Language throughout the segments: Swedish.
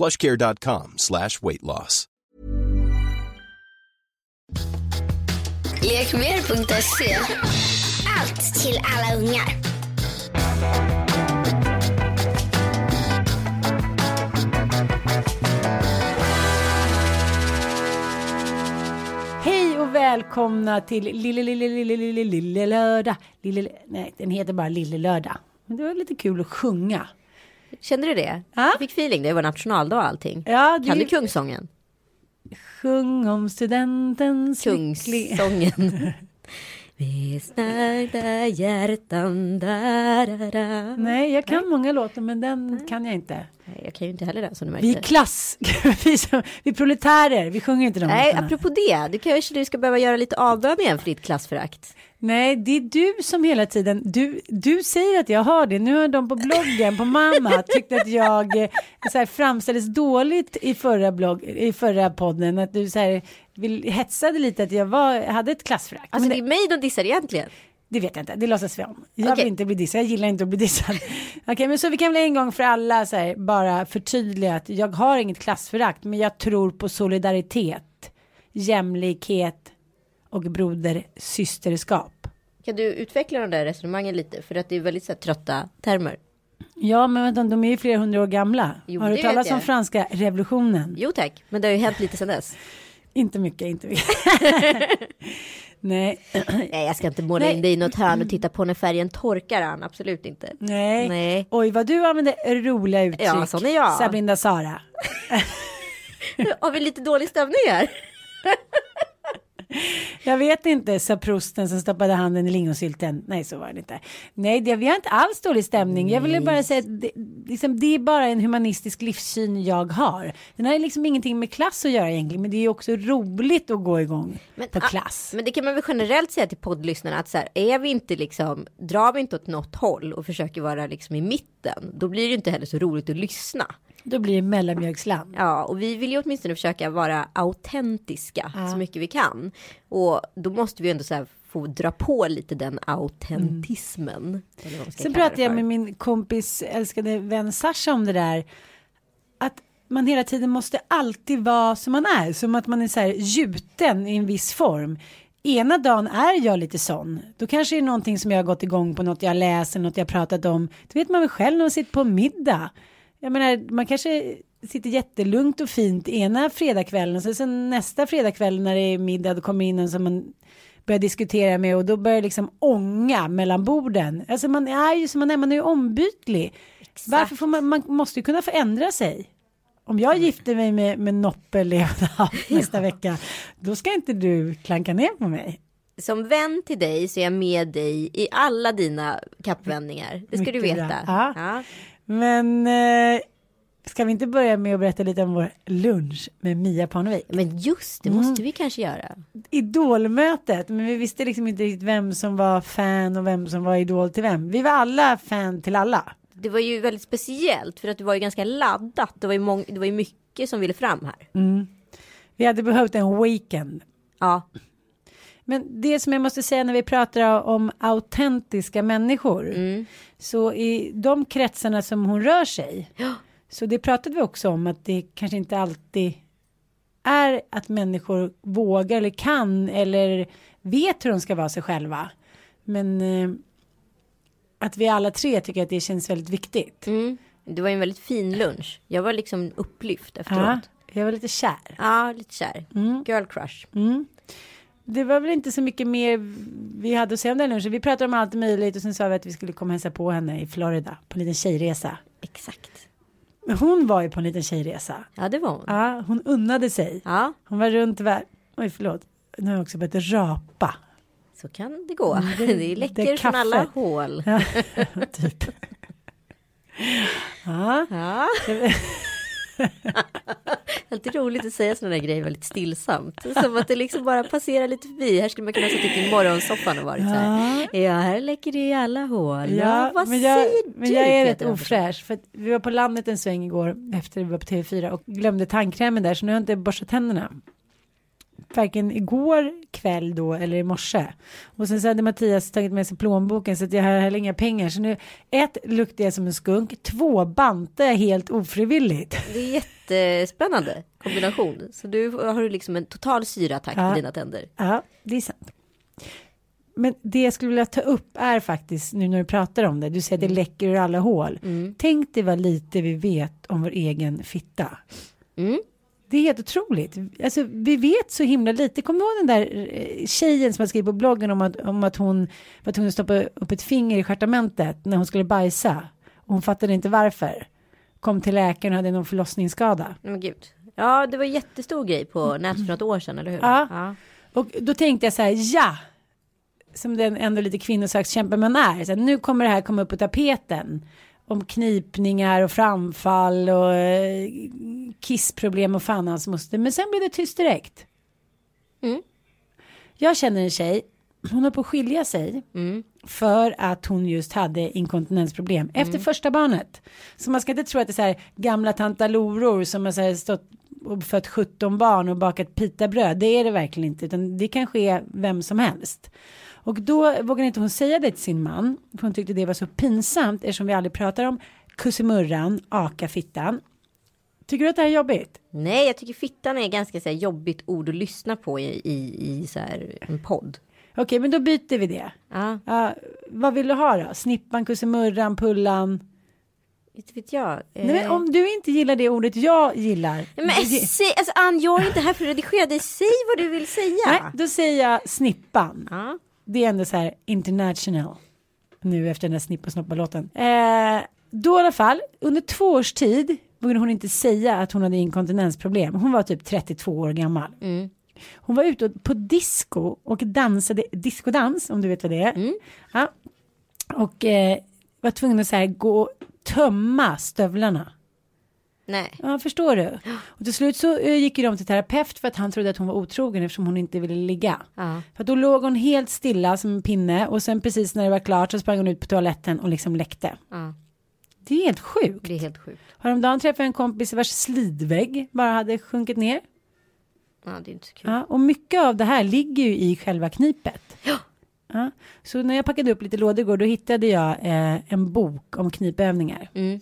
plushcare.com slash weight loss. Lekmer.se Allt till alla ungar. Hej och välkomna till Lille Lille Lille Lille Lille Lördag. Lille, nej, den heter bara Lille Lördag. Men det var lite kul att sjunga. Kände du det? Ja. Jag fick feeling, det var nationaldag och allting. Ja, det Kan du kungsången? Sjung om studentens. Kungssången. Vi snärjda hjärtan där. Nej, jag kan många låtar men den kan jag inte. Nej, jag kan ju inte heller det som du Vi är märkte. klass, vi, som, vi är proletärer, vi sjunger inte de Nej, låtarna. apropå det, du kanske du ska behöva göra lite avbön igen för ditt klassförakt. Nej, det är du som hela tiden, du, du säger att jag har det. Nu har de på bloggen, på mamma, tyckt att jag eh, så här, framställdes dåligt i förra, blogg, i förra podden. Att du så här, vill, hetsade lite att jag var, hade ett klassförakt. Alltså Men det är mig de dissar egentligen. Det vet jag inte, det låtsas vi om. Jag Okej. vill inte bli dissad, jag gillar inte att bli dissad. Okej, men så vi kan väl en gång för alla så här, bara förtydliga att jag har inget klassförakt, men jag tror på solidaritet, jämlikhet och broder-systerskap. Kan du utveckla de där resonemangen lite? För att det är väldigt så här, trötta termer. Ja, men vänta, de är ju flera hundra år gamla. Jo, har du talat om franska revolutionen? Jo tack, men det har ju hänt lite sedan dess. Inte mycket, inte mycket. nej, Nej, jag ska inte måla Nej. in dig i något hörn och titta på när färgen torkar Ann, absolut inte. nej. Nej. Oj, vad du använder roliga uttryck. Ja, sån är jag. Sablinda Sara. Har vi lite dålig stämning här? Jag vet inte, sa prosten som stoppade handen i lingonsylten. Nej, så var det inte. Nej, det, vi har inte alls dålig stämning. Jag ville bara säga att det, liksom, det är bara en humanistisk livssyn jag har. Den har liksom ingenting med klass att göra egentligen, men det är också roligt att gå igång på ah, klass. Men det kan man väl generellt säga till poddlyssnarna att så här, är vi inte liksom, drar vi inte åt något håll och försöker vara liksom i mitten, då blir det inte heller så roligt att lyssna. Då blir det mellanmjölksland. Ja, och vi vill ju åtminstone försöka vara autentiska så mycket vi kan. Och då måste vi ändå så här få dra på lite den autentismen. Ska Sen pratade jag med min kompis älskade vän Sasha om det där. Att man hela tiden måste alltid vara som man är. Som att man är så här gjuten i en viss form. Ena dagen är jag lite sån. Då kanske det är någonting som jag har gått igång på. Något jag läser, något jag pratat om. Det vet man väl själv när man sitter på middag. Jag menar, man kanske sitter jättelugnt och fint ena fredagskvällen. Och så sen nästa fredagkväll när det är middag. Då kommer in en som man börjar diskutera med och då börjar liksom ånga mellan borden. Alltså man är ju som man är, man är ju ombytlig. Varför får man, man måste ju kunna få ändra sig. Om jag gifter mig med, med Noppe nästa vecka, då ska inte du klanka ner på mig. Som vän till dig så är jag med dig i alla dina kappvändningar. Det ska du Mycket bra. veta. Ja. Men eh, ska vi inte börja med att berätta lite om vår lunch med Mia Parnevik? Men just det Mm. måste vi kanske göra. Idolmötet, men vi visste liksom inte riktigt vem som var fan och vem som var idol till vem. Vi var alla fan till alla. Det var ju väldigt speciellt för att det var ju ganska laddat. Det var ju, mång- det var ju mycket som ville fram här. Vi hade behövt en weekend. Ja, Men det som jag måste säga när vi pratar om autentiska människor. Så i de kretsarna som hon rör sig. Så det pratade vi också om att det kanske inte alltid är att människor vågar eller kan eller vet hur de ska vara sig själva. Men eh, att vi alla tre tycker att det känns väldigt viktigt. Det var en väldigt fin lunch. Jag var liksom upplyft Ja, efteråt. jag var lite kär. Ja, lite kär. Mm. Girl crush. Det var väl inte så mycket mer vi hade att säga om den lunchen. Vi pratade om allt möjligt och sen sa vi att vi skulle komma och hälsa på henne i Florida på en liten tjejresa. Exakt. Men hon var ju på en liten tjejresa. Ja, det var hon. Ja, hon unnade sig. Ja, Hon var runt världen. Oj, förlåt. Nu har jag också börjat rapa. så kan det gå. det- Det, det är läcker från alla hål. Ja, typ. Ja, Ja. Alltid roligt att säga sådana grejer väldigt stillsamt. Som att det liksom bara passerar lite förbi. Här skulle man kunna ha suttit i morgonsoffan och varit så här. Ja, här läcker det i alla hål. Ja, vad men jag, säger men du? jag är rätt ofräsch. För vi var på landet en sväng igår efter vi var på TV4 och glömde tandkrämen där så nu har jag inte borstat tänderna. Varken igår kväll då eller i morse. Och sen så hade Mattias tagit med sig plånboken så att jag har heller inga pengar. Så nu ett luktar jag som en skunk. Två bantar jag helt ofrivilligt. Det är jättespännande kombination. Så du har du liksom en total syraattack Ja. på dina tänder. Ja, det är sant. Men det jag skulle vilja ta upp är faktiskt nu när du pratar om det. Du säger att det läcker ur alla hål. Tänk dig vad lite vi vet om vår egen fitta. Mm. Det är helt otroligt. Alltså, vi vet så himla lite. Kommer du ihåg den där eh, tjejen som har skrivit på bloggen om att, om att hon var tvungen att stoppa upp ett finger i stjärtamentet när hon skulle bajsa. Och hon fattade inte varför. Kom till läkaren och hade någon förlossningsskada. Men gud. Ja, det var en jättestor grej på nätet för något år sedan, eller hur? Ja. ja. Och då tänkte jag så här, ja, som den ändå lite kvinnosakskämpe man är, så här, nu kommer det här komma upp på tapeten. Om knipningar och framfall och eh, kissproblem och fan hans moster. Men sen blev det tyst direkt. Mm. Jag känner en tjej, hon har på att skilja sig. Mm. För att hon just hade inkontinensproblem efter första barnet. Så man ska inte tro att det är så här gamla tantaloror som har så här stått och fött 17 barn och bakat pitabröd. Det är det verkligen inte. Utan det kan ske vem som helst. Och då vågade inte hon säga det till sin man. För hon tyckte det var så pinsamt eftersom vi aldrig pratar om kussimurran, akafittan. Tycker du att det här är jobbigt? Nej, jag tycker fittan är ganska så här, jobbigt ord att lyssna på i, i, i så här, en podd. Okej, men då byter vi det. Ja, Ja, vad vill du ha då? Snippan, kussimurran, pullan? inte vet jag. Nej, men om du inte gillar det ordet jag gillar. Men säg, alltså Ann, jag är inte här för att redigera dig. Säg vad du vill säga. Nej, då säger jag snippan. Ja. Det är ändå så här international. Nu efter den där snipp och snoppa-låten. Eh, då i alla fall, under två års tid vågade hon inte säga att hon hade inkontinensproblem. Hon var typ 32 år gammal. Hon var ute på disco och dansade, discodans om du vet vad det är. Ja. Och eh, var tvungen att så här gå och tömma stövlarna. Nej. Ja, förstår du? Och till slut så eh, gick ju de till terapeut för att han trodde att hon var otrogen eftersom hon inte ville ligga. Ja. För då låg hon helt stilla som en pinne och sen precis när det var klart så sprang hon ut på toaletten och liksom läckte. Ja, Det är helt sjukt. det är helt sjukt. Häromdagen träffade jag en kompis vars slidvägg bara hade sjunkit ner. Ja, det är inte så kul. Ja, och mycket av det här ligger ju i själva knipet. Ja. Ja, så när jag packade upp lite lådor då hittade jag eh, en bok om knipövningar. Mm.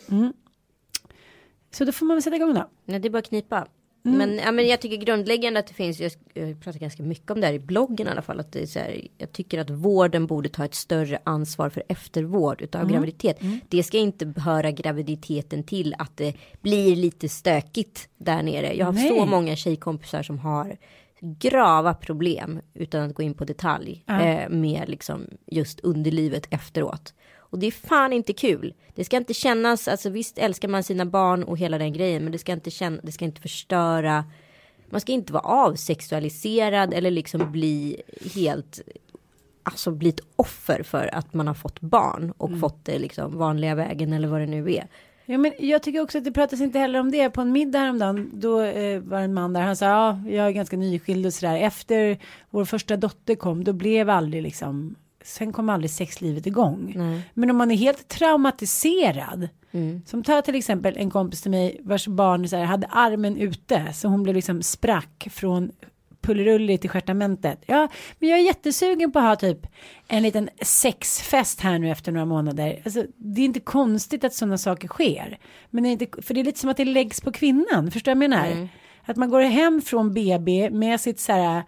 Så då får man väl sätta igång då. Nej, det är bara knipa. Mm. Men, ja, men jag tycker grundläggande att det finns, jag, pratar ganska mycket om det här i bloggen i alla fall, att det är så här, jag tycker att vården borde ta ett större ansvar för eftervård utav Mm. graviditet. Det ska inte höra graviditeten till att det blir lite stökigt där nere. Jag har Nej. så många tjejkompisar som har grava problem utan att gå in på detalj eh, med liksom just underlivet efteråt. Och det är fan inte kul. Det ska inte kännas, alltså visst älskar man sina barn och hela den grejen, men det ska inte känna, det ska inte förstöra. Man ska inte vara avsexualiserad eller liksom bli helt, alltså bli ett offer för att man har fått barn och fått det liksom vanliga vägen eller vad det nu är. Ja, men jag tycker också att det pratas inte heller om det. På en middag häromdagen, då eh, var en man där, han sa, ja, jag är ganska nyskild och sådär. Efter vår första dotter kom, då blev aldrig liksom, sen kom aldrig sexlivet igång. Nej. Men om man är helt traumatiserad, som tar till exempel en kompis till mig vars barn så här, hade armen ute, så hon blev liksom sprack från pullerulli till stjärtamentet. Ja, men jag är jättesugen på att ha typ en liten sexfest här nu efter några månader. Alltså, det är inte konstigt att sådana saker sker. Men det är inte, för det är lite som att det läggs på kvinnan, förstår du vad jag menar? Att man går hem från BB med sitt så här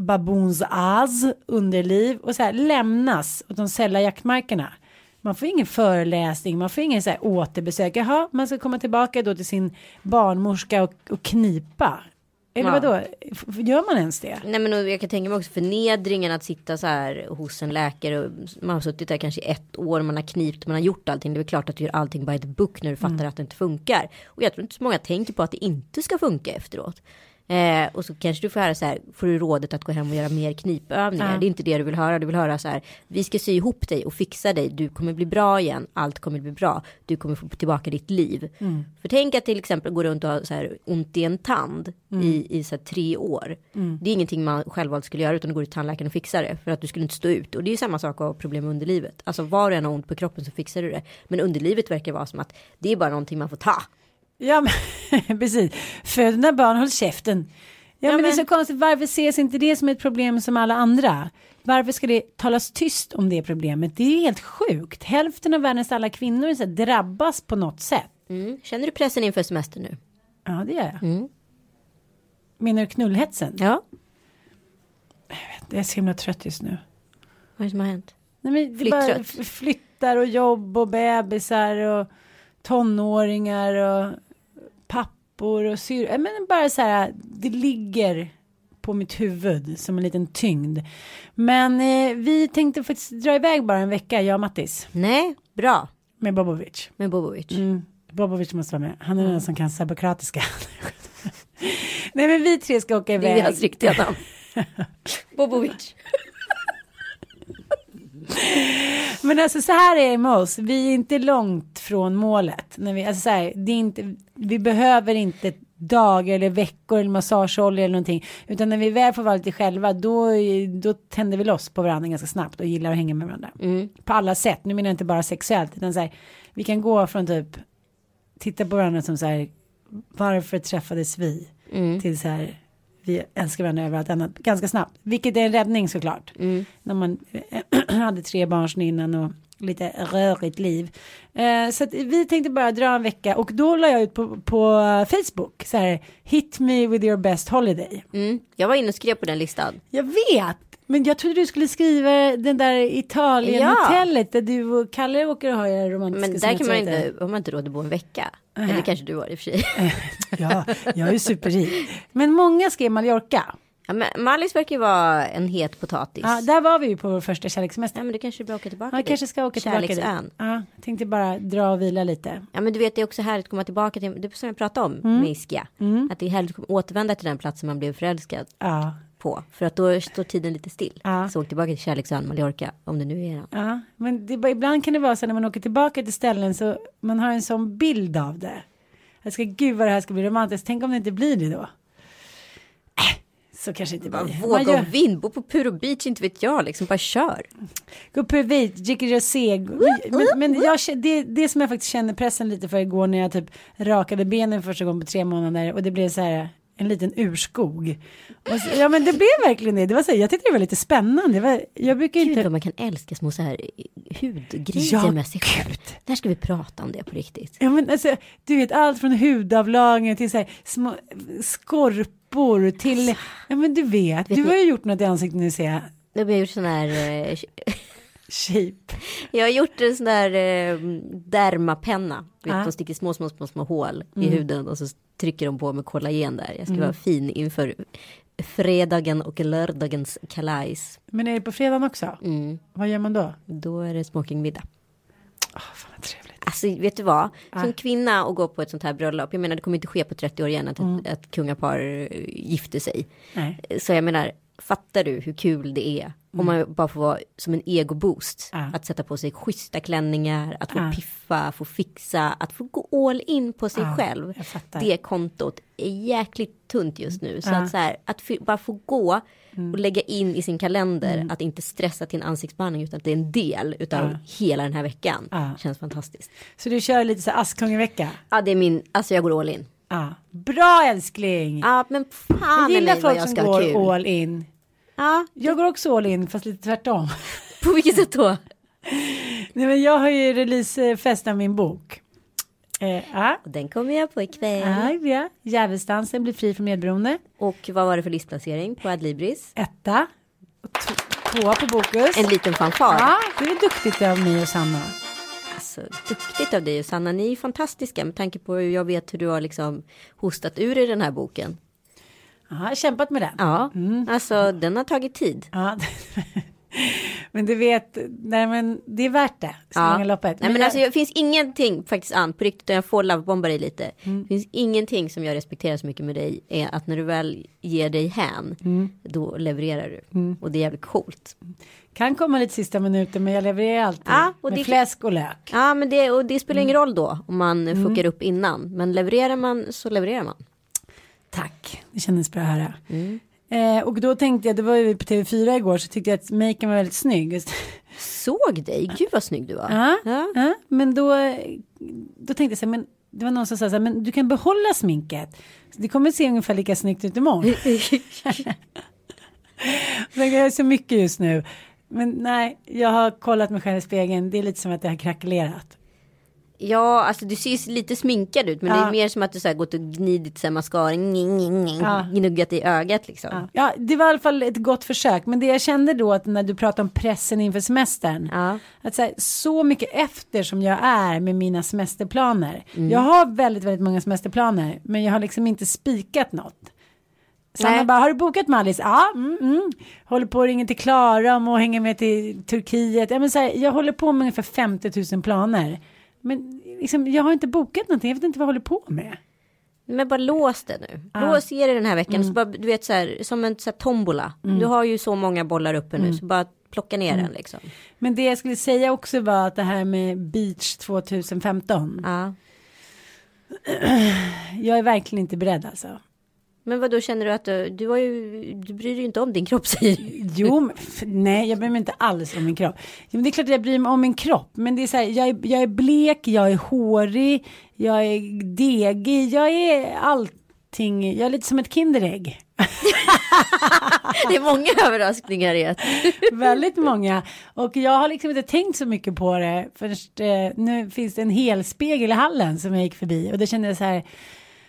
baboons az underliv och så här lämnas åt de sälla jaktmarkerna. Man får ingen föreläsning, man får ingen så här återbesök. Jaha, man ska komma tillbaka då till sin barnmorska och, och knipa. Eller Ja. vadå, gör man ens det? Nej men jag kan tänka mig också förnedringen att sitta så här hos en läkare och man har suttit där kanske ett år, man har knipt, man har gjort allting. Det är väl klart att du gör allting by the book när du fattar att det inte funkar. Och jag tror inte så många tänker på att det inte ska funka efteråt. Eh, och så kanske du får höra så här, får du rådet att gå hem och göra mer knipövningar. Ja. Det är inte det du vill höra, du vill höra så här, vi ska sy ihop dig och fixa dig, du kommer bli bra igen, allt kommer bli bra, du kommer få tillbaka ditt liv. För tänk att till exempel gå runt och ha så här ont i en tand i, i så här tre år. Det är ingenting man självvalt skulle göra utan du går till tandläkaren och fixar det för att du skulle inte stå ut. Och det är samma sak att ha problem med underlivet. Alltså var du än har ont på kroppen så fixar du det. Men underlivet verkar vara som att det är bara någonting man får ta. Ja, men precis. Föd dina barn, håll käften. Ja, men, det är så konstigt, varför ses inte det som ett problem som alla andra? Varför ska det talas tyst om det problemet? Det är helt sjukt. Hälften av världens alla kvinnor så drabbas på något sätt. Mm. Känner du pressen inför semester nu? Ja, det gör jag. Mm. Menar du knullhetsen? Ja. Jag är så himla trött just nu. Vad är det som har hänt? Nej, men det är bara Flytttrött. f- flyttar och jobb och bebisar och tonåringar och pappor och syr. Ja, Men bara så här, det ligger på mitt huvud som en liten tyngd. Men eh, vi tänkte faktiskt dra iväg bara en vecka, jag och Mattis, Nej, bra. med Bobovic. Med Bobovic. Mm. Bobovic måste vara med. Han är den som kan serbokratiska. Nej men vi tre ska åka Det iväg. är hans riktiga namn. Bobovic. Men alltså så här är det med oss. Vi är inte långt från målet. När vi, alltså så här, det är inte, vi behöver inte dagar eller veckor eller massageolja eller någonting. Utan när vi väl får vara lite själva då, då tänder vi loss på varandra ganska snabbt och gillar att hänga med varandra. På alla sätt. Nu menar jag inte bara sexuellt. Utan så här, vi kan gå från typ titta på varandra som så här varför träffades vi? Till så här vi älskar varandra över allt annat ganska snabbt. Vilket är en räddning såklart. När man eh, hade tre barn innan och lite rörigt liv. Eh, så vi tänkte bara dra en vecka och då la jag ut på, på Facebook så här hit me with your best holiday. Mm. Jag var inne och skrev på den listan. Jag vet. Men jag trodde du skulle skriva den där Italien-hotellet där du och Kalle åker och har era romantiska Men där kan man inte, har man inte råd att bo en vecka. Eller kanske du har i och för sig. Ja, jag är ju superrik. Men många skrev Mallorca. Ja, men Mallis verkar ju vara en het potatis. Ja, där var vi ju på vår första kärlekssemester. Ja men det kanske att åka tillbaka Ja, jag kanske ska åka tillbaka dit. Ja, tänkte bara dra och vila lite. Ja men du vet det är också härligt att komma tillbaka till, det som jag pratade om Mm. med Ischia. Att det är härligt att återvända till den platsen man blev förälskad Ja, på. För att då står tiden lite still. Ja. Så åk tillbaka till Kärleksön, Mallorca, om det nu är den. ja. men det, bara- ibland kan det vara så när man åker tillbaka till ställen så man har en sån bild av det. Jag ska, gud vad det här ska bli romantiskt. Tänk om det inte blir det då. Äh, så kanske inte blir. Man Våga gör- och vind, bo på Puro Beach, inte vet jag, liksom bara kör. Gå på vit, dricker rosé. Men, men jag, det, det som jag faktiskt kände pressen lite för igår när jag typ rakade benen första gången på tre månader och det blev så här en liten urskog. Så, ja men det blev verkligen det. det var så, jag tyckte det var lite spännande. Var, jag brukar Gud inte... vad man kan älska små så här hudgrejer Ja, med sig själv. När ska vi prata om det på riktigt? Ja men alltså, du vet allt från hudavlagring till så här, små skorpor till, ja men du vet, du ni- har ju gjort något i ansiktet nu ser jag. Jag har gjort sån här, eh, Shape. jag har gjort en sån där eh, dermapenna. Vet, Ja. De sticker små, små, små, små hål i huden och så trycker de på med kollagen där. Jag ska vara fin inför fredagen och lördagens kalajs. Men är det på fredagen också? Mm. Vad gör man då? Då är det smokingmiddag. Åh, fan vad trevligt. Alltså vet du vad? Som kvinna och gå på ett sånt här bröllop. Jag menar det kommer inte ske på 30 år igen att ett, ett kungapar gifter sig. Nej. Så jag menar, fattar du hur kul det är? Om man bara får vara som en egoboost. Ja. Att sätta på sig schyssta klänningar, att få Ja. piffa, få fixa, att få gå all in på sig Ja, själv. Det kontot är jäkligt tunt just nu. Så att så här, att bara få gå och lägga in i sin kalender att inte stressa till en ansiktsbehandling utan att det är en del utav hela den här veckan. Känns fantastiskt. Så du kör lite så här Askungevecka? Ja, det är min, alltså jag går all in. Ja. Bra älskling! Ja, men fan jag gillar folk jag som går all in. Ja, Jag går också all in fast lite tvärtom. på vilket sätt då? Nej, men jag har ju releasefest av min bok. Eh, ja. Den kommer jag på ikväll. Ja, ja. Djävulsdansen blir fri från medberoende. Och vad var det för listplacering på Adlibris? Etta. Och tvåa på Bokus. En liten fanfar. Ja, det är duktigt av mig och Sanna. Alltså, duktigt av dig och Sanna. Ni är fantastiska med tanke på hur jag vet hur du har liksom hostat ur i den här boken. Ja, jag har kämpat med den. Ja, alltså den har tagit tid. Ja. men du vet, nej men det är värt det. Ja. Nej, men jag- alltså, det finns ingenting faktiskt Ann, på riktigt, jag får lovebomba dig lite. Mm. Det finns ingenting som jag respekterar så mycket med dig är att när du väl ger dig hän, Mm. då levererar du. Och det är jävligt coolt. Kan komma lite sista minuten men jag levererar alltid. Ja, och med det- fläsk och lök. Ja, men det, och det spelar ingen Mm. roll då om man fuckar upp innan. Men levererar man så levererar man. Tack, det kändes bra att höra. Mm. Eh, och då tänkte jag, det var ju på TV4 igår så tyckte jag att maken var väldigt snygg. Såg dig, gud vad snygg du var. Ja, Ja. ja, men då, då tänkte jag så här, men det var någon som sa så här, men du kan behålla sminket. Det kommer se ungefär lika snyggt ut imorgon. Jag är så mycket just nu. Men nej, jag har kollat mig själv i spegeln. Det är lite som att jag har krackelerat. Ja, alltså du ser ju lite sminkad ut. Men det Ja. är mer som att du så här gått och gnidit så här mascara, Ja. gnuggat i ögat liksom. Ja. ja, det var i alla fall ett gott försök. Men det jag kände då att när du pratade om pressen inför semestern. Att så, här, så mycket efter som jag är med mina semesterplaner. Jag har väldigt, väldigt många semesterplaner. Men jag har liksom inte spikat något. Sanna Nej. bara, har du bokat med Alice? Ja, mm, mm. Håller på att ringa till Klara om att hänga med till Turkiet. Ja, men så här, jag håller på med ungefär 50 000 planer. Men liksom, jag har inte bokat någonting, jag vet inte vad jag håller på med. Men bara lås det nu. Lås ge det den här veckan. Mm. Så bara, du vet så här, som en så här, tombola. Du har ju så många bollar uppe Mm. nu. Så bara plocka ner den liksom. Men det jag skulle säga också var att det här med Beach 2015. Ja. Jag är verkligen inte beredd alltså. Men vad då känner du att du, du har ju, du bryr dig inte om din kropp säger du. Jo, men nej, jag bryr mig inte alls om min kropp. Jo, det är klart att jag bryr mig om min kropp, men det är så här, jag är, jag är blek, jag är hårig, jag är degig, jag är allting, jag är lite som ett Kinderägg. Det är många överraskningar i ett. Väldigt många. Och jag har liksom inte tänkt så mycket på det. Först, eh, nu finns det en helspegel i hallen som jag gick förbi. Och då kände jag så här.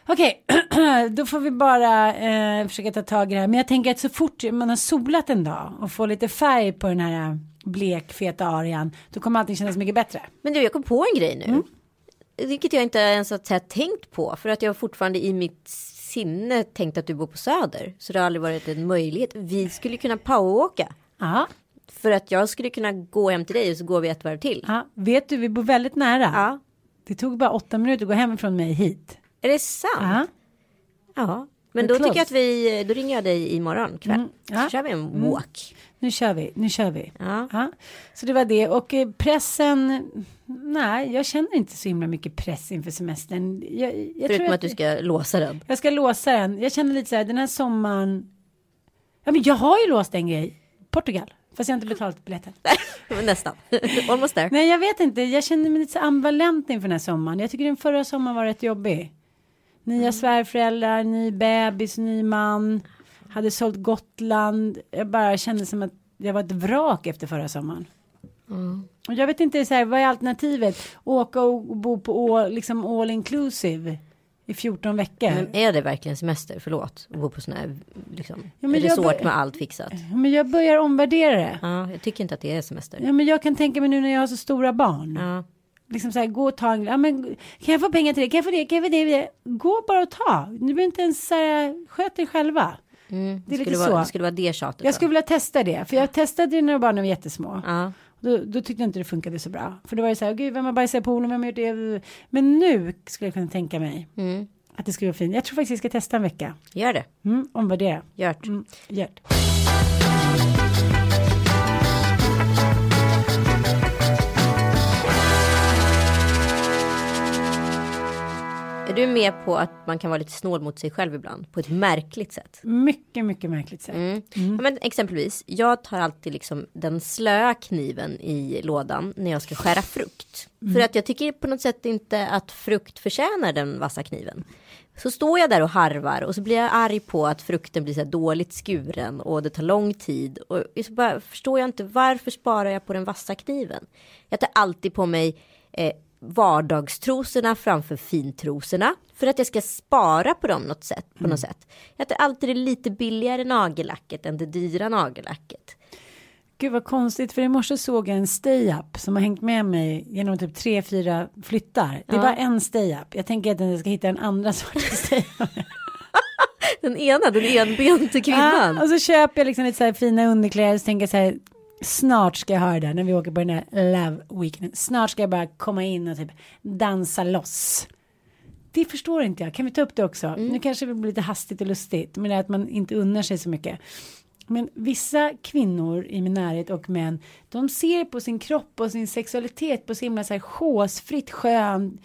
Okej, då får vi bara eh, försöka ta tag i det här. Men jag tänker att så fort man har solat en dag och får lite färg på den här blekfeta arian. Då kommer allting kännas mycket bättre. Men du, jag kom på en grej nu. Mm. Vilket jag inte ens har här tänkt på. För att jag fortfarande i mitt sinne tänkt att du bor på Söder. Så det har aldrig varit en möjlighet. Vi skulle kunna poweråka. Ja, För att jag skulle kunna gå hem till dig och så går vi ett varv till. ja. vet du, vi bor väldigt nära. Ja. Det tog bara åtta minuter att gå hem från mig hit. Är det sant? Ja. Ja. Men då tycker jag att vi, då ringer jag dig imorgon kväll. Mm, ja. Så kör vi en walk. Nu kör vi, nu kör vi. Ja. Ja, så det var det och eh, pressen. Nej, jag känner inte så himla mycket press inför semestern. Jag, jag Förutom att du ska låsa den. Jag ska låsa den. Jag känner lite så här den här sommaren. Ja, men jag har ju låst en grej. Portugal. Fast jag har inte betalt biljetten. Nästan. Almost there. Nej, jag vet inte. Jag känner mig lite så ambivalent inför den här sommaren. Jag tycker den förra sommaren var rätt jobbig. Nya svärföräldrar, ny bebis, ny man. Hade sålt Gotland. Jag bara kände som att jag var ett vrak efter förra sommaren. Och jag vet inte, så här, vad är alternativet? Åka och bo på all, liksom all inclusive i 14 veckor. Men är det verkligen semester? Förlåt. Att bo på sån här liksom, Ja, resort bör- med allt fixat. Men jag börjar omvärdera det. Ja, jag tycker inte att det är semester. Ja, men jag kan tänka mig nu när jag har så stora barn. Ja. Liksom så här, gå och ta en, ja, men, kan jag få pengar till det, kan jag få det, kan jag få det, gå bara och ta. Ni behöver inte ens så här, sköt er själva. Mm. Det är skulle vara, så. Det skulle vara det tjatet. Jag då. skulle vilja testa det, för jag testade det när barnen var jättesmå. Ja. Då, då tyckte jag inte det funkade så bra. För då var det så här, gud vem har bajsat i poolen, vem har gjort det? Men nu skulle jag kunna tänka mig Mm. att det skulle vara fint. Jag tror faktiskt jag ska testa en vecka. Gör det. Mm, omvärdera. Gjort. Mm. Är du med på att man kan vara lite snål mot sig själv ibland? På ett märkligt sätt. Mycket, mycket märkligt sätt. Mm. Ja, men exempelvis, jag tar alltid liksom den slöa kniven i lådan när jag ska skära frukt. För att jag tycker på något sätt inte att frukt förtjänar den vassa kniven. Så står jag där och harvar och så blir jag arg på att frukten blir så dåligt skuren och det tar lång tid. Och så bara förstår jag inte varför sparar jag på den vassa kniven. Jag tar alltid på mig eh, vardagstrosorna framför fintrosorna. För att jag ska spara på dem något sätt, på något sätt. Jag tar alltid det lite billigare nagellacket än det dyra nagellacket. Gud vad konstigt för i morse såg jag en stay-up som har hängt med mig genom typ tre, fyra flyttar. Det Ja. var en stay-up. Jag tänker att jag ska hitta en andra sorts stay-up. Den ena, den enbente kvinnan. Ja, och så köper jag liksom lite så här fina underkläder så tänker jag så här snart ska jag ha det där när vi åker på den här love weekenden. Snart ska jag bara komma in och typ dansa loss. Det förstår inte jag. Kan vi ta upp det också? Nu kanske det blir lite hastigt och lustigt. Men det är att man inte unnar sig så mycket. Men vissa kvinnor i min närhet och män. De ser på sin kropp och sin sexualitet på så himla så här chosefritt skön.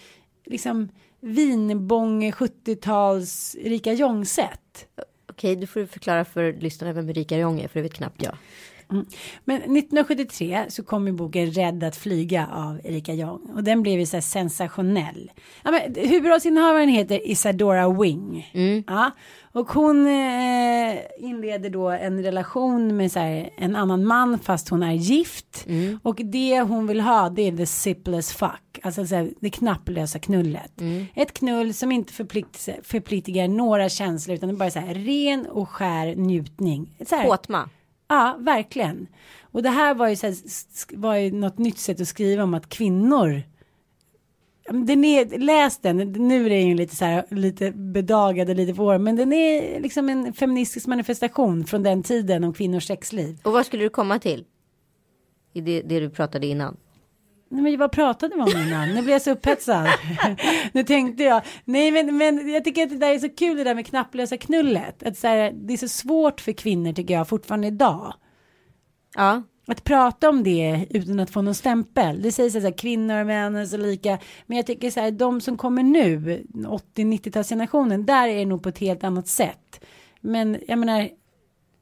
Liksom vinbång 70-tals Erika Jong-sätt. Okej, du får förklara för lyssnarna vem Erika Jong är, för det vet knappt jag. Men 1973 så kom ju boken Rädd att flyga av Erika Jong och den blev ju så här sensationell. Ja, men, huvudrollsinnehavaren heter Isadora Wing. Ja, och hon eh, inleder då en relation med så här, en annan man fast hon är gift. Och det hon vill ha det är the sipless fuck. Alltså så här, det knapplösa knullet. Ett knull som inte förplikt, förpliktigar några känslor utan det är bara så här ren och skär njutning. Så här, Påtma. Ja, verkligen. Och det här var ju, så här, var ju något nytt sätt att skriva om att kvinnor Den är, läs den, nu är den ju lite så här, lite bedagad och lite vår, men den är liksom en feministisk manifestation från den tiden om kvinnors sexliv. Och vad skulle du komma till? I det, det du pratade innan. Nej, men vad pratade vi om innan? Nu blir jag så upphetsad. nu tänkte jag, nej men, men jag tycker att det där är så kul det där med knapplösa knullet. Att så här, det är så svårt för kvinnor tycker jag fortfarande idag. Ja, Att prata om det utan att få någon stämpel. Det sägs så här, kvinnor och män är så lika. Men jag tycker så här, de som kommer nu, 80-90-talsgenerationen, där är det nog på ett helt annat sätt. Men jag menar,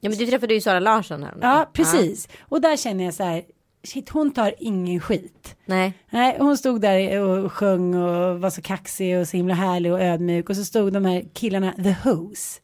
ja men du träffade ju Sara Larsson här. ja precis. Och där känner jag så här, shit hon tar ingen skit. Nej, Nej, hon stod där och sjöng och var så kaxig och så himla härlig och ödmjuk. Och så stod de här killarna, the Who's.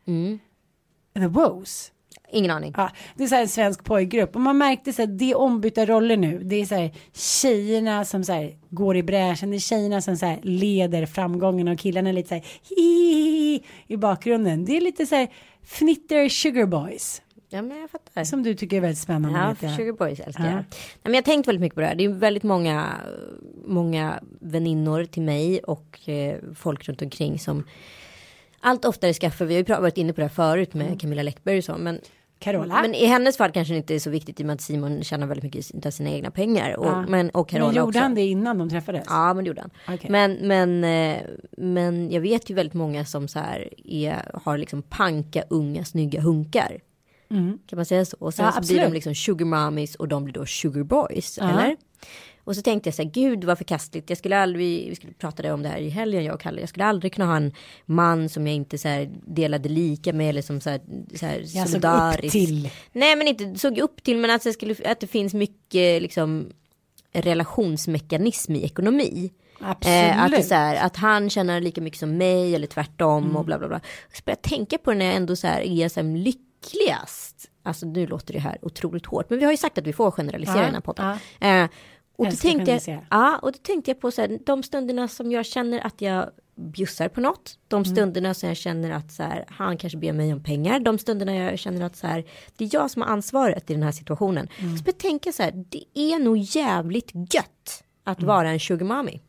The Woes. ingen aning. Ja, det är så här en svensk pojkgrupp och man märkte så här, det är ombytta roller nu. Det är så här tjejerna som så här går i bräschen, det är tjejerna som så här leder framgången och killarna är lite så här hihihi i bakgrunden. Det är lite så här fnitter sugar boys Ja men jag fattar. som du tycker är väldigt spännande. Ja. Sugar Boys älskar Ja. jag. Nej, men jag har tänkt väldigt mycket på det här. Det är väldigt många, många väninnor till mig och eh, folk runt omkring som allt oftare skaffar, vi har ju varit inne på det här förut Mm. med Camilla Läckberg och så, men Carola. men i hennes fall kanske det inte är så viktigt i och med att Simon tjänar väldigt mycket av sina egna pengar. Och, Ja. men, och Carola Men gjorde också. han det innan de träffades? Ja, men det gjorde han. Okej. Men, men, eh, men jag vet ju väldigt många som så här är, har liksom panka unga snygga hunkar. Kan man säga så? Och sen Mm. Ja, så blir de liksom sugar mommies och de blir då sugar boys. Ja. Eller? Och så tänkte jag så här, gud vad förkastligt. Jag skulle aldrig, vi skulle prata om det här i helgen jag och Kalle. Jag skulle aldrig kunna ha en man som jag inte så här delade lika med eller som så här, så här Jag såg upp till. Nej men inte såg upp till men att, jag skulle, att det finns mycket liksom relationsmekanism i ekonomi. Eh, att, det så här, att han tjänar lika mycket som mig eller tvärtom Mm. och bla bla bla. Så började jag tänka på det när jag ändå så här är så här lyckligast. Alltså nu låter det här otroligt hårt. Men vi har ju sagt att vi får generalisera Ja, i den här podden. Eh, och, då tänkte jag, ja, och då tänkte jag på så här, de stunderna som jag känner att jag bjussar på något. De Mm. stunderna som jag känner att så här, han kanske ber mig om pengar. De stunderna jag känner att så här, det är jag som har ansvaret i den här situationen. Mm. Så jag tänker så här, det är nog jävligt gött att Mm. vara en sugar mommy.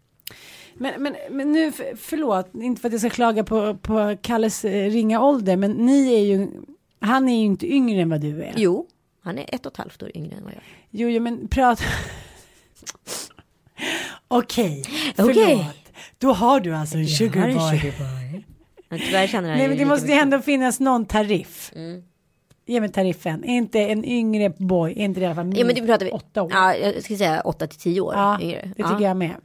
Men, men, men nu, för- förlåt, inte för att jag ska klaga på, på Kalles eh, ringa ålder, men ni är ju, han är ju inte yngre än vad du är. Jo, han är ett och ett halvt år yngre än vad jag är. Jo, jo men prata. Okej, förlåt. Okej. Då har du alltså en sugar Jag har en boy. Men tyvärr känner han Nej, men det måste ju mycket. ändå finnas någon tariff. Mm. Ge mig tariffen. Är inte en yngre boy, är inte det i alla fall Ja men det pratar vi. åtta år? Ja, jag ska säga åtta till tio år Ja, yngre. det Ja. tycker jag med.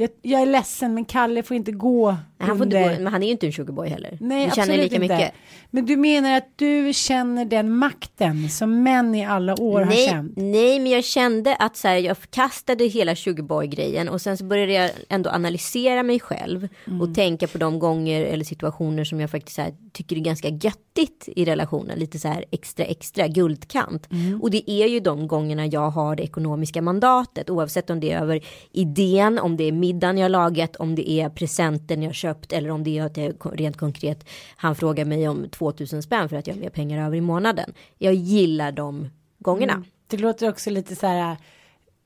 Jag, jag är ledsen, men Kalle får inte gå Han får inte gå, men han är ju inte en sugarboy heller. Nej, Vi känner lika inte. mycket. Men du menar att du känner den makten som män i alla år har Nej, känt? nej, men jag kände att så här, jag förkastade hela sugarboy-grejen och sen så började jag ändå analysera mig själv Mm. och tänka på de gånger eller situationer som jag faktiskt här, tycker är ganska göttigt i relationen. Lite så här extra, extra guldkant. Mm. Och det är ju de gångerna jag har det ekonomiska mandatet oavsett om det är över idén, om det är middagen jag lagat, om det är presenten jag köpt eller om det är att jag rent konkret han frågar mig om 2000 spänn för att jag har mer pengar över i månaden. Jag gillar de gångerna. Mm. Det låter också lite så här.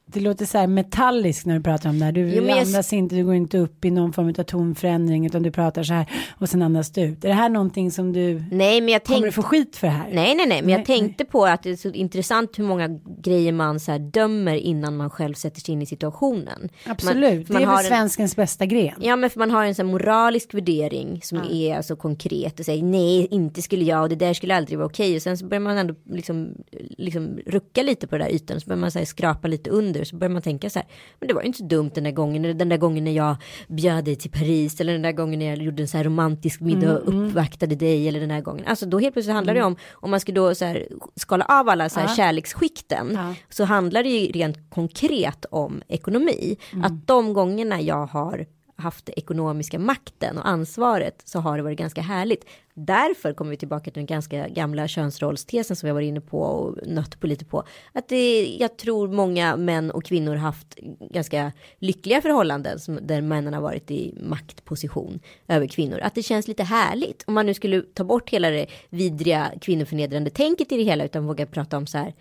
Det låter så här metalliskt när du pratar om det här. Du Jo, men jag- andas inte, du går inte upp i någon form av tonförändring utan du pratar så här och sen andas du ut. Är det här någonting som du Nej, men jag kommer tänkte du få skit för det här? Nej, nej, nej, men Nej, jag tänkte på att det är så intressant hur många grejer man så här dömer innan man själv sätter sig in i situationen. Absolut, Man, det är väl en, svenskens bästa gren. Ja, men för man har en sån moralisk värdering som är alltså konkret och säger nej, inte skulle jag och det där skulle aldrig vara okej. Och sen så börjar man ändå liksom, liksom rucka lite på den där ytan, så börjar man så här, skrapa lite under, så börjar man tänka så här, men det var ju inte så dumt den där gången, eller den där gången när jag bjöd dig till Paris, eller den där gången när jag gjorde en så här romantisk middag och uppvaktade dig, eller den där gången. Alltså då helt plötsligt handlar det om, om man ska då så här skala av alla så här kärleksskikten, Ja. så handlar det ju rent konkret om ekonomi. Att de gångerna jag har haft ekonomiska makten och ansvaret så har det varit ganska härligt. Därför kommer vi tillbaka till den ganska gamla könsrollstesen som jag var inne på och nött på lite på. Att det, jag tror många män och kvinnor haft ganska lyckliga förhållanden som, där männen har varit i maktposition över kvinnor. Att det känns lite härligt. Om man nu skulle ta bort hela det vidriga kvinnoförnedrande tänket i det hela utan våga prata om så här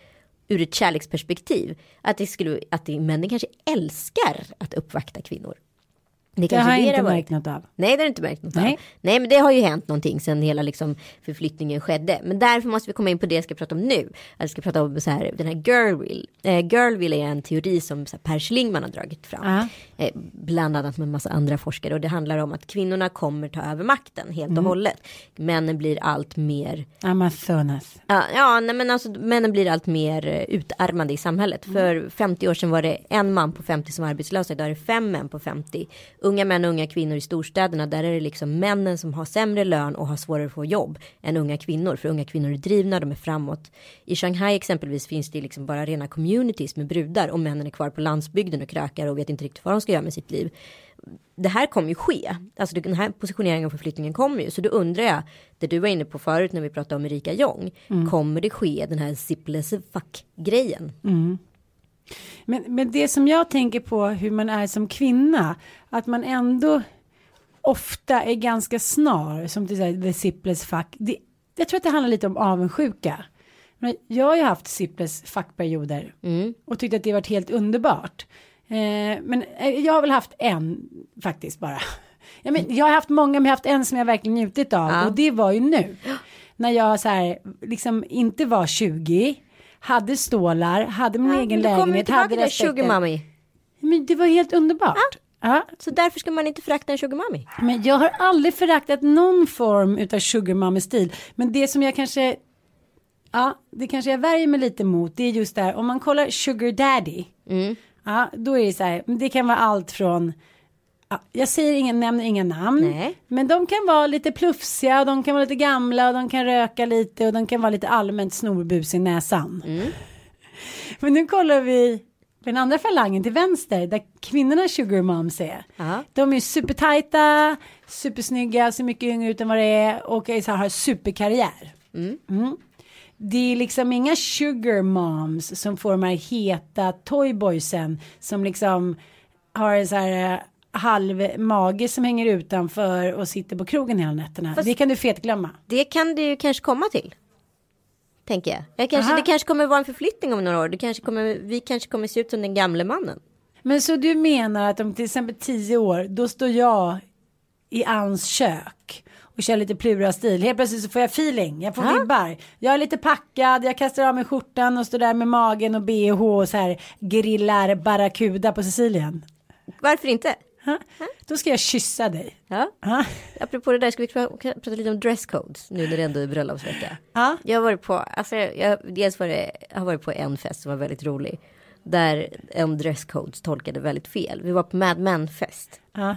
ur ett kärleksperspektiv. Att, det skulle, att det, männen kanske älskar att uppvakta kvinnor. Det, Det har jag inte varit. märkt något av. Nej, det har du inte märkt något Nej. av. Nej, men det har ju hänt någonting sen hela liksom förflyttningen skedde. Men därför måste vi komma in på det jag ska prata om nu. Jag ska prata om så här, den här Girlwill. Eh, Girlwill är en teori som så här, Per Schlingmann har dragit fram. Ja. Eh, bland annat med en massa andra forskare. Och det handlar om att kvinnorna kommer ta över makten helt och hållet. Männen blir allt mer Amazonas. Ja, ja nej, men alltså männen blir allt mer eh, utarmade i samhället. För 50 år sedan var det en man på 50 som var arbetslös. Idag är det fem män på 50. Unga män och unga kvinnor i storstäderna. Där är det liksom männen som har sämre lön och har svårare att få jobb än unga kvinnor. För unga kvinnor är drivna, de är framåt. I Shanghai exempelvis finns det liksom bara rena communities med brudar. Och männen är kvar på landsbygden och krökar och vet inte riktigt vad de ska göra med sitt liv det här kommer ju ske. Alltså den här positioneringen och förflyttningen kommer ju. Så då undrar jag, det du var inne på förut när vi pratade om Erika Jong. Kommer det ske den här zipless fuck grejen? Men, men det som jag tänker på hur man är som kvinna, att man ändå ofta är ganska snar, som till exempel the zipless fuck. Det, jag tror att det handlar lite om avundsjuka. Men jag har ju haft zipless fuck-perioder och tyckt att det varit helt underbart. Eh, men eh, jag har väl haft en faktiskt bara. Ja, men jag har haft många, men jag har haft en som jag verkligen njutit av Ja. och det var ju nu. När jag så här, liksom inte var 20, hade stålar, hade min egen kommer vi lägenhet, hade det, respekten. sugar mommy. Men det var helt underbart. Ja, Så därför ska man inte förakta en sugar mommy. men jag har aldrig föraktat någon form utav sugar mommy stil. Men det som jag kanske, ja, det kanske jag värjer mig lite mot, det är just där, om man kollar sugar daddy, ja, då är det så här, det kan vara allt från, ja, jag säger ingen, nämner inga namn, Nej. men de kan vara lite plufsiga, och de kan vara lite gamla, och de kan röka lite, och de kan vara lite allmänt snorbus i näsan. Men nu kollar vi på den andra falangen till vänster där kvinnorna sugar moms är. Ja. De är supertajta, supersnygga, ser mycket yngre ut än vad det är och är så här, har superkarriär. Mm. Det är liksom inga sugar moms som får de här heta toyboysen som liksom har en så här eh, halv mage som hänger utanför och sitter på krogen hela nätterna. Fast- Det kan du fetglömma. Det kan ju kanske komma till. Tänker jag. jag kanske, Aha. det kanske kommer vara en förflyttning om några år. Det kanske kommer, vi kanske kommer se ut som den gamle mannen. Men så du menar att om till exempel tio år, då står jag i Anns kök och kör lite plura-stil. Helt plötsligt så får jag feeling, jag får Ja. vibbar. Jag är lite packad, jag kastar av mig skjortan och står där med magen och bh och så här grillar barracuda på Sicilien. Varför inte? Ha? Då ska jag kyssa dig. Ja. Ha? Apropå det där, ska vi pra- prata lite om dresscodes nu när det ändå är bröllopsvecka? Ja. Jag har varit på, alltså jag, dels var det, jag har varit på en fest som var väldigt rolig. Där en dresscodes tolkade väldigt fel. Vi var på Mad Men fest. Ja.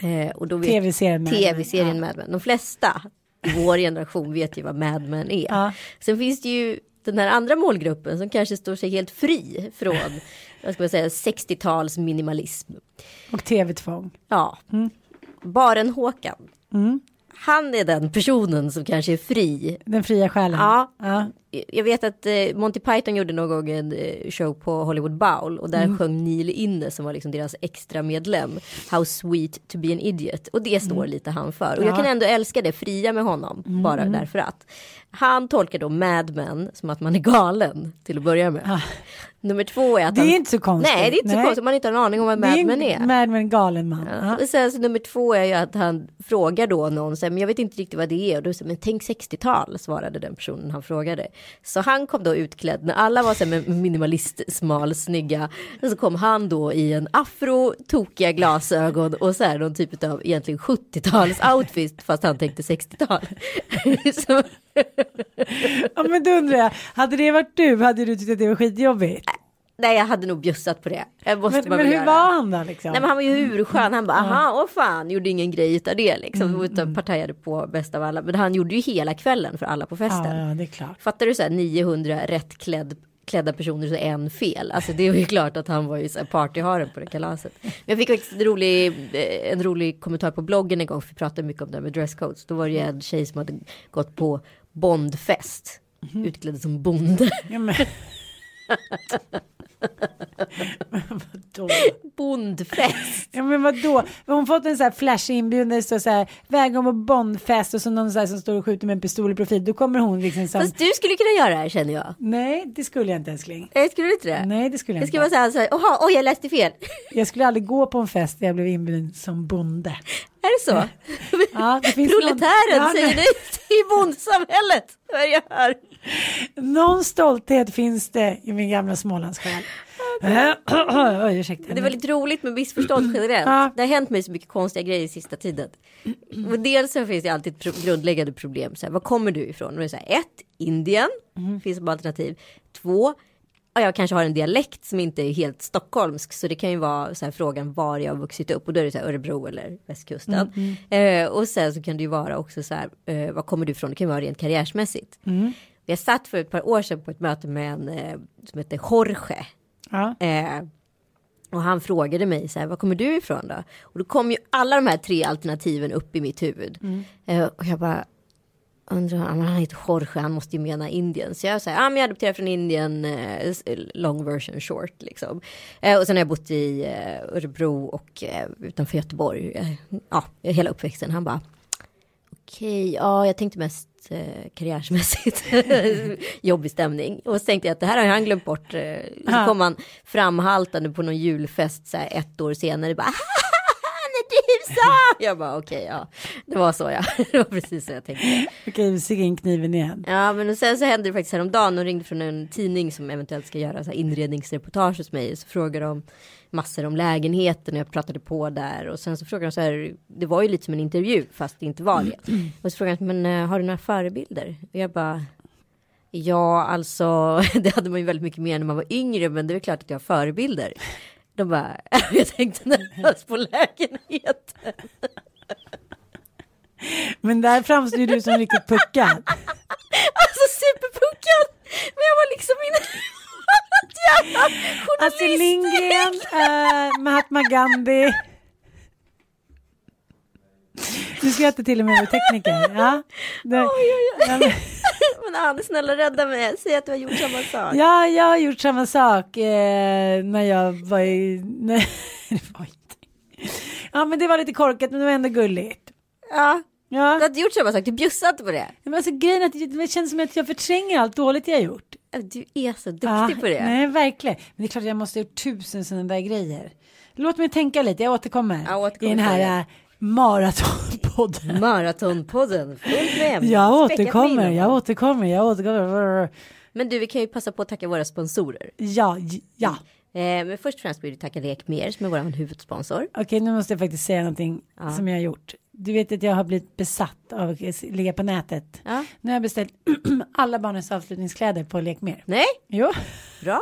Eh, och då TV-serien Mad TV-serien. Mad Men. De flesta i vår generation vet ju vad Mad Men är. Ja. Sen finns det ju den här andra målgruppen som kanske står sig helt fri från vad ska man säga, 60-tals minimalism. Och tv-tvång. Ja, Baren Håkan. Han är den personen som kanske är fri. Den fria själen. Ja. ja. Jag vet att eh, Monty Python gjorde någon gång en eh, show på Hollywood Bowl och där sjöng Neil Inne som var liksom deras extra medlem How sweet to be an idiot och det står lite han för och jag kan ändå älska det fria med honom bara därför att han tolkar då Mad Men som att man är galen till att börja med. Nummer två är att Det är han, inte så konstigt. Nej det är inte Nej. så konstigt man inte har en aning om vad är Mad Men är. Mad Men galen man. Ja. Ja. Och sen så nummer två är ju att han frågar då någon, så här, men jag vet inte riktigt vad det är. Och då säger men tänk 60-tal, svarade den personen han frågade. Så han kom då utklädd, när alla var så här med minimalist, smal, snygga. Och så kom han då i en afro, tokiga glasögon och så här någon typ av egentligen 70-tals outfit, fast han tänkte 60-tal. ja men då undrar jag, hade det varit du hade du tyckt att det var skitjobbigt? Nej, jag hade nog bjussat på det. Men, men hur göra. var han då liksom? Nej men han var ju hurskön, han bara aha, åh fan, gjorde ingen grej utav det liksom, utan partajade på bäst av alla. Men han gjorde ju hela kvällen för alla på festen. ja, ja, det är klart. Fattar du så här 900 rätt klädd, klädda personer så en fel. Alltså det var ju klart att han var ju så partyharen på det kalaset. Men jag fick faktiskt en rolig, eh, en rolig kommentar på bloggen en gång, för vi pratade mycket om det här med dresscodes. Då var det ju en tjej som hade gått på Bondfest, utklädd som bonde. Ja, vadå? Bondfest! Ja men vadå? Hon fått en så här flashig inbjudan där det står så här vägom på Bondfest och så någon så här som står och skjuter med en pistol i profil. Då kommer hon liksom som... Fast du skulle kunna göra det här känner jag. Nej det skulle jag inte älskling. Nej, skulle du inte det? Nej det skulle jag Det inte. ska vara så här, så här oj jag läste fel. Jag skulle aldrig gå på en fest där jag blev inbjuden som bonde. Är det så? Ja, det finns Proletären någon, säger nej. till bondsamhället. Vad är jag hör? Någon stolthet finns det i min gamla Smålandssjäl. Oj, ursäkta. Det var lite roligt med missförstånd generellt. Ja. Det har hänt mig så mycket konstiga grejer i sista tiden. Och dels så finns det alltid pro- grundläggande problem. Så här, var kommer du ifrån? Och det är så här, ett, Indien. Finns som alternativ. Två, jag kanske har en dialekt som inte är helt stockholmsk. Så det kan ju vara så här, frågan var jag har vuxit upp. Och då är det så här, Örebro eller västkusten. Eh, och sen så kan det ju vara också så här, eh, var kommer du ifrån? Det kan ju vara rent karriärsmässigt. Jag satt för ett par år sedan på ett möte med en eh, som heter Jorge. Ja. Eh, och han frågade mig så här, var kommer du ifrån då? Och då kom ju alla de här tre alternativen upp i mitt huvud. Eh, och jag bara, undrar, han heter Jorge, han måste ju mena Indien. Så jag säger, ja men jag adopterade från Indien, eh, long version short liksom. Eh, och sen har jag bott i eh, Örebro och utanför Göteborg, ja, hela uppväxten. Han bara, okej, ja jag tänkte mest karriärsmässigt jobbig stämning. Och så tänkte jag att det här har han glömt bort. Så kom han framhaltande på någon julfest så här, ett år senare. Bara, han så! Jag bara okej, ja. Det var så ja. Det var precis så jag tänkte. Okej, vi sticker in kniven igen. Ja, men och sen så hände det faktiskt häromdagen. De ringde från en tidning som eventuellt ska göra så här inredningsreportage hos mig. Så frågade de massor om lägenheten och jag pratade på där. Och sen så frågade de så här, det var ju lite som en intervju fast det inte var det. Och så frågade de, men eh, har du några förebilder? Och jag bara, ja alltså, det hade man ju väldigt mycket mer när man var yngre, men det är klart att jag har förebilder. De bara, jag tänkte närmast på lägenheten. Men där framstår du som riktigt puckad. Alltså superpuckad. Men jag var liksom inne Alltså. Lindgren, eh, Mahatma Gandhi. Du skrattar till och med med tekniker. Ja, det, ja, men- Men Ann, snälla rädda mig. Säg att du har gjort samma sak. ja, jag har gjort samma sak eh, när jag var i... Nej, det var inte. Ja, men det var lite korkat, men det var ändå gulligt. Ja. Ja, Du har inte gjort samma sak, du bjussade inte på det. men alltså grejen är att det känns som att jag förtränger allt dåligt jag har gjort. Du är så duktig Ja, på det. Nej, verkligen. Men det är klart att jag måste ha gjort tusen sådana där grejer. Låt mig tänka lite, jag återkommer. Ja, återkom I den här maratonpodden. Maratonpodden, fullt med. Jag återkommer, jag återkommer, jag återkommer. Men du, vi kan ju passa på att tacka våra sponsorer. Ja, ja. Eh, men först och främst vill vi tacka Lekmer som är vår huvudsponsor. Okej, nu måste jag faktiskt säga någonting som jag har gjort. Du vet att jag har blivit besatt av att ligga på nätet. Ja. Nu har jag beställt alla barnens avslutningskläder på Lekmer. Nej, Jo, bra.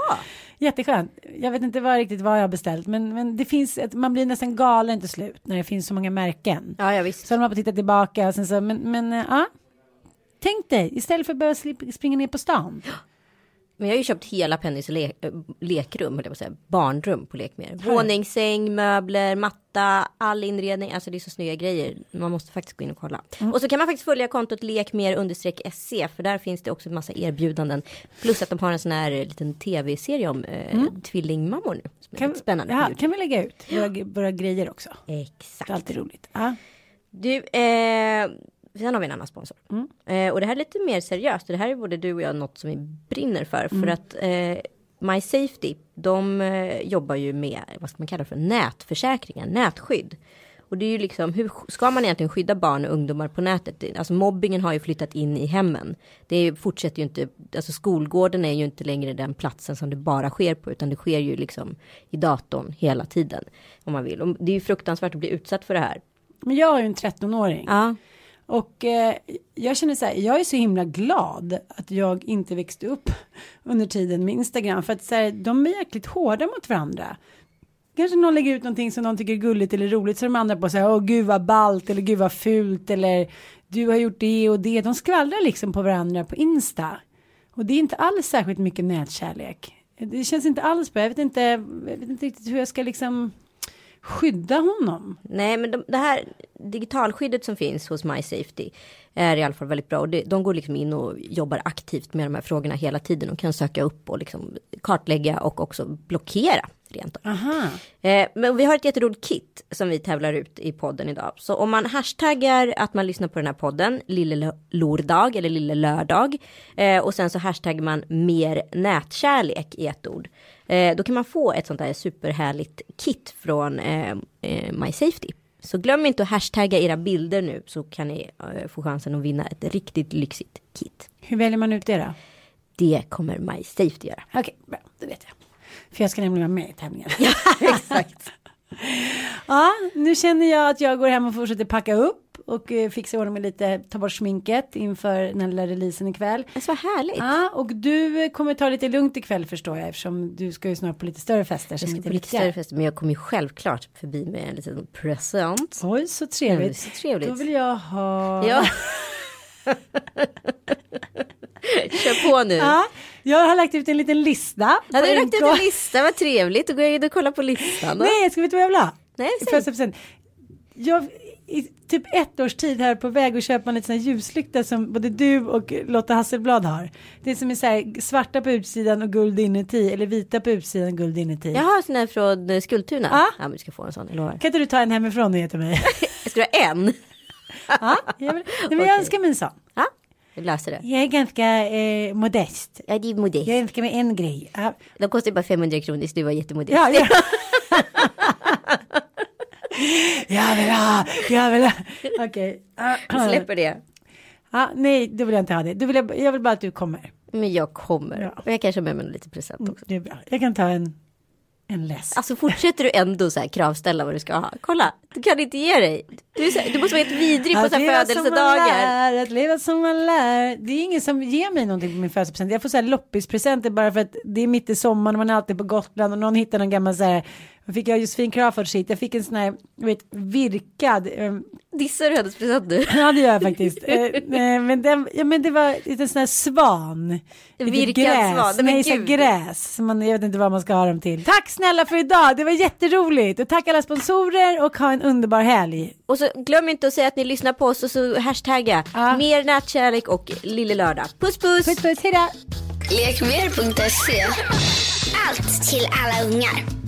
Jätteskönt. Jag vet inte vad, riktigt vad jag har beställt, men, men det finns ett, man blir nästan galen till slut när det finns så många märken. Ja, ja visst. Så håller man på att titta tillbaka och sen så, men, men äh, ja. Tänk dig, istället för att behöva springa ner på stan. Men jag har ju köpt hela Pennys le äh, lekrum, höll jag på att säga, barnrum på Lekmer. Våningssäng, möbler, matta, all inredning. Alltså det är så snygga grejer. Man måste faktiskt gå in och kolla. Mm. Och så kan man faktiskt följa kontot lekmer understreck SC. För där finns det också en massa erbjudanden. Plus att de har en sån här liten tv-serie om eh, tvillingmammor nu. Som Kan, spännande. ja, kan vi lägga ut våra, våra grejer också? Det är Exakt. alltid roligt. Ja. Du, eh, sen har vi en annan sponsor. Mm. Eh, och det här är lite mer seriöst. Det här är både du och jag något som vi brinner för. Mm. För att eh, My Safety, de eh, jobbar ju med, vad ska man kalla det för, nätförsäkringar, nätskydd. Och det är ju liksom, hur ska man egentligen skydda barn och ungdomar på nätet? Alltså mobbingen har ju flyttat in i hemmen. Det är, fortsätter ju inte, alltså skolgården är ju inte längre den platsen som det bara sker på, utan det sker ju liksom i datorn hela tiden. Om man vill. Och det är ju fruktansvärt att bli utsatt för det här. Men jag har ju en 13-åring. Ja, och eh, jag känner så här, jag är så himla glad att jag inte växte upp under tiden med Instagram. För att så här, de är jäkligt hårda mot varandra. Kanske någon lägger ut någonting som någon tycker är gulligt eller roligt så de andra på så här, åh gud vad ballt eller gud vad fult eller du har gjort det och det. De skvallrar liksom på varandra på Insta. Och det är inte alls särskilt mycket nätkärlek. Det känns inte alls bra. Jag vet inte, jag vet inte riktigt hur jag ska liksom skydda honom. Nej, men de, det här digitalskyddet som finns hos My Safety är i alla fall väldigt bra. Och det, de går liksom in och jobbar aktivt med de här frågorna hela tiden och kan söka upp och liksom kartlägga och också blockera rent av. Aha. Eh, men vi har ett jätteroligt kit som vi tävlar ut i podden idag. Så om man hashtaggar att man lyssnar på den här podden, Lille Lordag eller Lille Lördag. Eh, och sen så hashtaggar man mer nätkärlek i ett ord. Eh, då kan man få ett sånt här superhärligt kit från eh, eh, My Safety. Så glöm inte att hashtagga era bilder nu så kan ni eh, få chansen att vinna ett riktigt lyxigt kit. Hur väljer man ut det då? Det kommer My Safety göra. Okej, bra, det vet jag. För jag ska nämligen vara med i tävlingen. Exakt. ja, nu känner jag att jag går hem och fortsätter packa upp och eh, fixa ordning med lite, ta bort sminket inför den här lilla releasen ikväll. Vad härligt. Ja, och du eh, kommer ta lite lugnt ikväll förstår jag eftersom du ska ju snart på lite större fester Jag ska på lite större fester, men jag kommer ju självklart förbi med en liten present. Oj, så Mm, trevligt. så trevligt. Då vill jag ha... Ja. Kör på nu. Ja, jag har lagt ut en liten lista. Ja, du har lagt ut en lista, vad trevligt. Då går jag in och kollar på listan. Då. Nej, ska vi veta vad jag vill ha? Nej, säg. Jag i typ ett års tid här på väg att köpa en liten ljuslykta som både du och Lotta Hasselblad har. Det är som är så här svarta på utsidan och guld inuti eller vita på utsidan och guld inuti. Jag har sån här från eh, Skultuna. Ja. Ja, men du ska få en sån, jag lovar. Kan inte du ta en hemifrån och ge till mig? Jag ska ha en. ja, jag, vill, nej, men jag Okej. önskar mig en sån. Löser det. Jag är ganska eh, modest. Ja, det är modest. Jag önskar mig en grej. Ja, De kostar bara 500 kronor, så du var jättemodest. ja, ja. jag vill ha, jag vill ha. Okej. Vi släpper det. Ja, nej, då vill jag inte ha det. Då vill jag, jag vill bara att du kommer. Men jag kommer. Ja. Och jag kanske har med mig lite present också. Det är bra. Jag kan ta en, en läsk. Alltså fortsätter du ändå så här kravställa vad du ska ha. Kolla, du kan inte ge dig. Du, så, du måste vara helt vidrig på så här man födelsedagar. lär, att leva som man lär. Det är ingen som ger mig någonting på min födelsedagspresent. Jag får så här loppispresenter bara för att det är mitt i sommaren och man är alltid på Gotland och någon hittar någon gammal så här. Vad fick jag Josefin Crafoord shit. Jag fick en sån här, du vet, virkad. eh, Dissar du hennes present nu? Ja det gör jag faktiskt. Eh, men, den, ja, men det var lite sån här svan. Virkad gräs. svan. Nej, Nej, så gräs. Man, jag vet inte vad man ska ha dem till. Tack snälla för idag. Det var jätteroligt. Och tack alla sponsorer och ha en underbar helg. Och så glöm inte att säga att ni lyssnar på oss och så hashtagga Ja. mer nätkärlek och lille lördag. Puss puss! Puss puss, hejdå. Lekmer.se Allt till alla ungar.